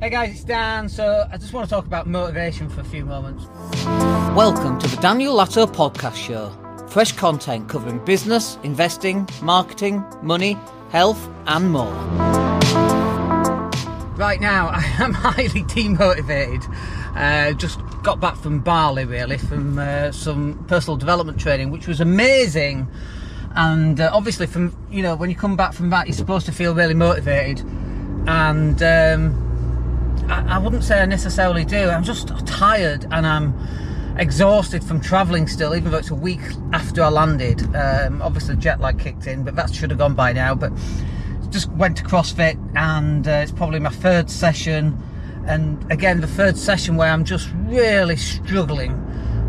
Hey guys, it's Dan. So I just want to talk about motivation for a few moments. Welcome to the Daniel Latto Podcast Show. Fresh content covering business, investing, marketing, money, health, and more. Right now, I am highly demotivated. Uh, just got back from Bali, really, from uh, some personal development training, which was amazing. And uh, obviously, from you know, when you come back from that, you're supposed to feel really motivated. And um, I, I wouldn't say I necessarily do. I'm just tired and I'm exhausted from travelling still, even though it's a week after I landed. Um, obviously, jet lag kicked in, but that should have gone by now. But just went to CrossFit, and uh, it's probably my third session. And again, the third session where I'm just really struggling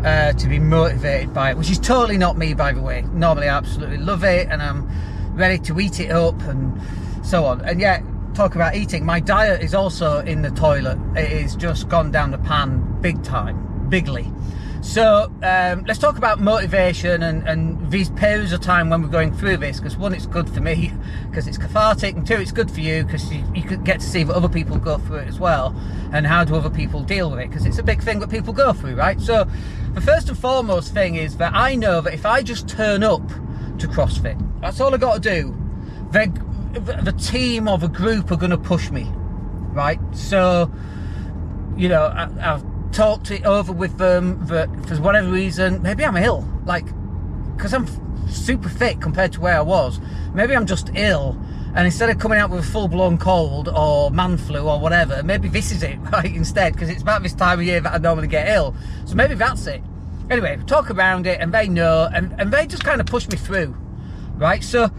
uh, to be motivated by it, which is totally not me, by the way. Normally, I absolutely love it, and I'm ready to eat it up and so on. And yet, talk about eating, my diet is also in the toilet. It is just gone down the pan big time, bigly. So um, let's talk about motivation and, and these periods of time when we're going through this. Because one, it's good for me because it's cathartic, and two, it's good for you because you, you get to see that other people go through it as well, and how do other people deal with it? Because it's a big thing that people go through, right? So the first and foremost thing is that I know that if I just turn up to CrossFit, that's all I got to do. Then the team or the group are going to push me, right? So, you know, I, have talked it over with them that for whatever reason, maybe I'm ill, like, because I'm super fit compared to where I was. Maybe I'm just ill, and instead of coming out with a full blown cold or man flu or whatever, maybe this is it, right? Instead, because it's about this time of year that I normally get ill. So maybe that's it. Anyway, talk around it, and they know, and, and they just kind of push me through, right? So,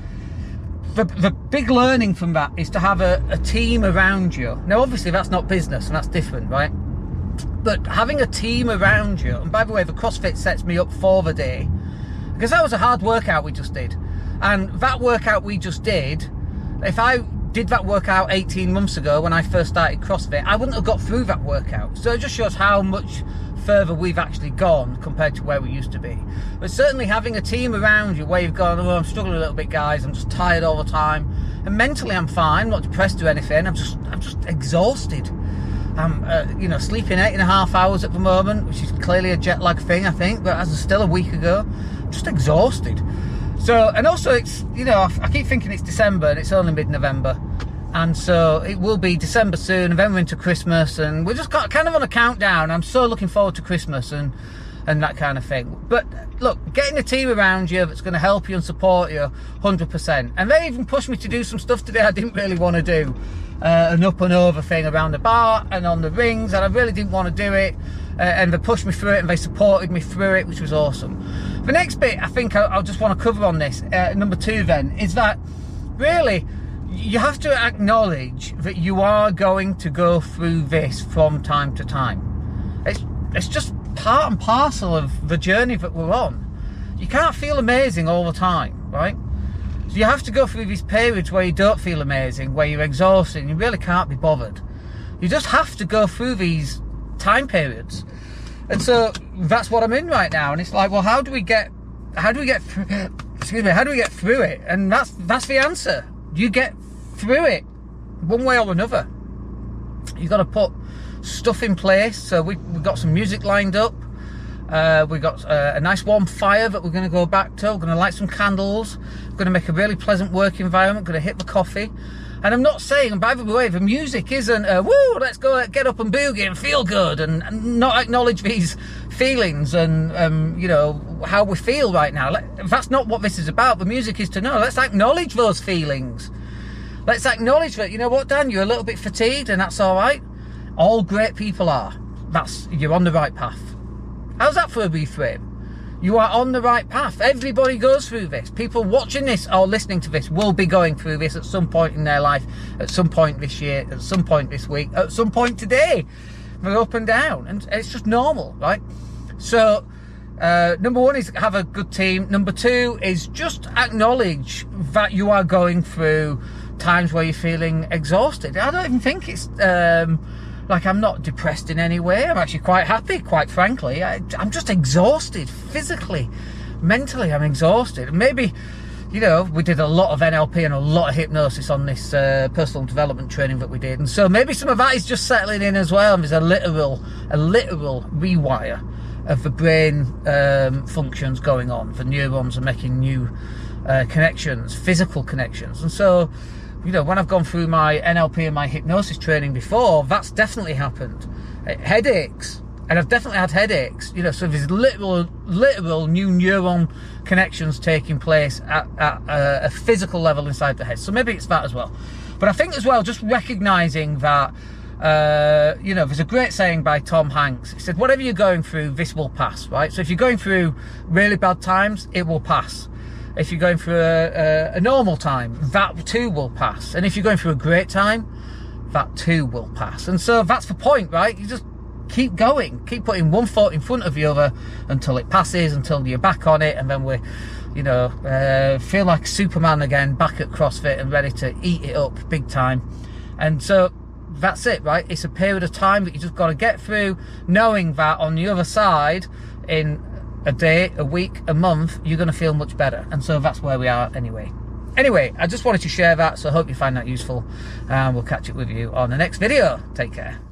the, the big learning from that is to have a, a team around you. Now, obviously, that's not business and that's different, right? But having a team around you, and by the way, the CrossFit sets me up for the day because that was a hard workout we just did. And that workout we just did, if I did that workout 18 months ago when I first started CrossFit, I wouldn't have got through that workout. So it just shows how much further we've actually gone compared to where we used to be. But certainly having a team around you where you've gone, oh, I'm struggling a little bit, guys. I'm just tired all the time, and mentally I'm fine, I'm not depressed or anything. I'm just, I'm just exhausted. I'm, uh, you know, sleeping eight and a half hours at the moment, which is clearly a jet lag thing, I think. But as still a week ago, I'm just exhausted. So, and also it's, you know, I, keep thinking it's December and it's only mid-November and so it will be December soon, then we're into Christmas, and we're just kind of on a countdown. I'm so looking forward to Christmas and and that kind of thing. But look, getting a team around you that's going to help you and support you, hundred percent. And they even pushed me to do some stuff today I didn't really want to do, uh, an up and over thing around the bar and on the rings, and I really didn't want to do it. Uh, and they pushed me through it, and they supported me through it, which was awesome. The next bit, I think I'll, I'll just want to cover on this. Uh, number two, then, is that really you have to acknowledge that you are going to go through this from time to time. It's it's just part and parcel of the journey that we're on. You can't feel amazing all the time, right? So you have to go through these periods where you don't feel amazing, where you're exhausted, and you really can't be bothered. You just have to go through these time periods. And so that's what I'm in right now. And it's like, well, how do we get how do we get through excuse me, how do we get through it? And that's that's the answer. You get through it one way or another. You've got to put stuff in place. So we, we've got some music lined up. Uh, we've got uh, a nice warm fire that we're going to go back to. We're going to light some candles. We're going to make a really pleasant work environment. We're going to hit the coffee. And I'm not saying, by the way, the music isn't, uh, woo, let's go get up and boogie and feel good and, and not acknowledge these feelings and, um, you know, how we feel right now. That's not what this is about. The music is to know. Let's acknowledge those feelings. Let's acknowledge that, you know what, Dan, you're a little bit fatigued and that's all right. All great people are. That's, you're on the right path. How's that for a reframe? You are on the right path. Everybody goes through this. People watching this or listening to this will be going through this at some point in their life, at some point this year, at some point this week, at some point today. They're up and down. And it's just normal, right? So, uh, number one is have a good team. Number two is just acknowledge that you are going through times where you're feeling exhausted. I don't even think it's um, like I'm not depressed in any way. I'm actually quite happy, quite frankly. I, am just exhausted physically, mentally. I'm exhausted. Maybe, you know, we did a lot of NLP and a lot of hypnosis on this uh, personal development training that we did, and so maybe some of that is just settling in as well. And there's a literal, a literal rewire of the brain um, functions going on. The neurons are making new uh, connections, physical connections, and so. You know, when I've gone through my NLP and my hypnosis training before, that's definitely happened. Uh, headaches, and I've definitely had headaches. You know, so there's literal, literal new neuron connections taking place at, at a, a, physical level inside the head. So maybe it's that as well. But I think as well, just recognizing that. Uh, you know, there's a great saying by Tom Hanks. He said, "Whatever you're going through, this will pass." Right. So if you're going through really bad times, it will pass. If you're going through a, a, a normal time, that too will pass. And if you're going through a great time, that too will pass. And so that's the point, right? You just keep going, keep putting one foot in front of the other until it passes, until you're back on it, and then we, you know, uh, feel like Superman again, back at CrossFit and ready to eat it up big time. And so that's it, right? It's a period of time that you just got to get through, knowing that on the other side, in a day, a week, a month, you're going to feel much better. And so that's where we are anyway. Anyway, I just wanted to share that, so I hope you find that useful. And we'll catch up with you on the next video. Take care.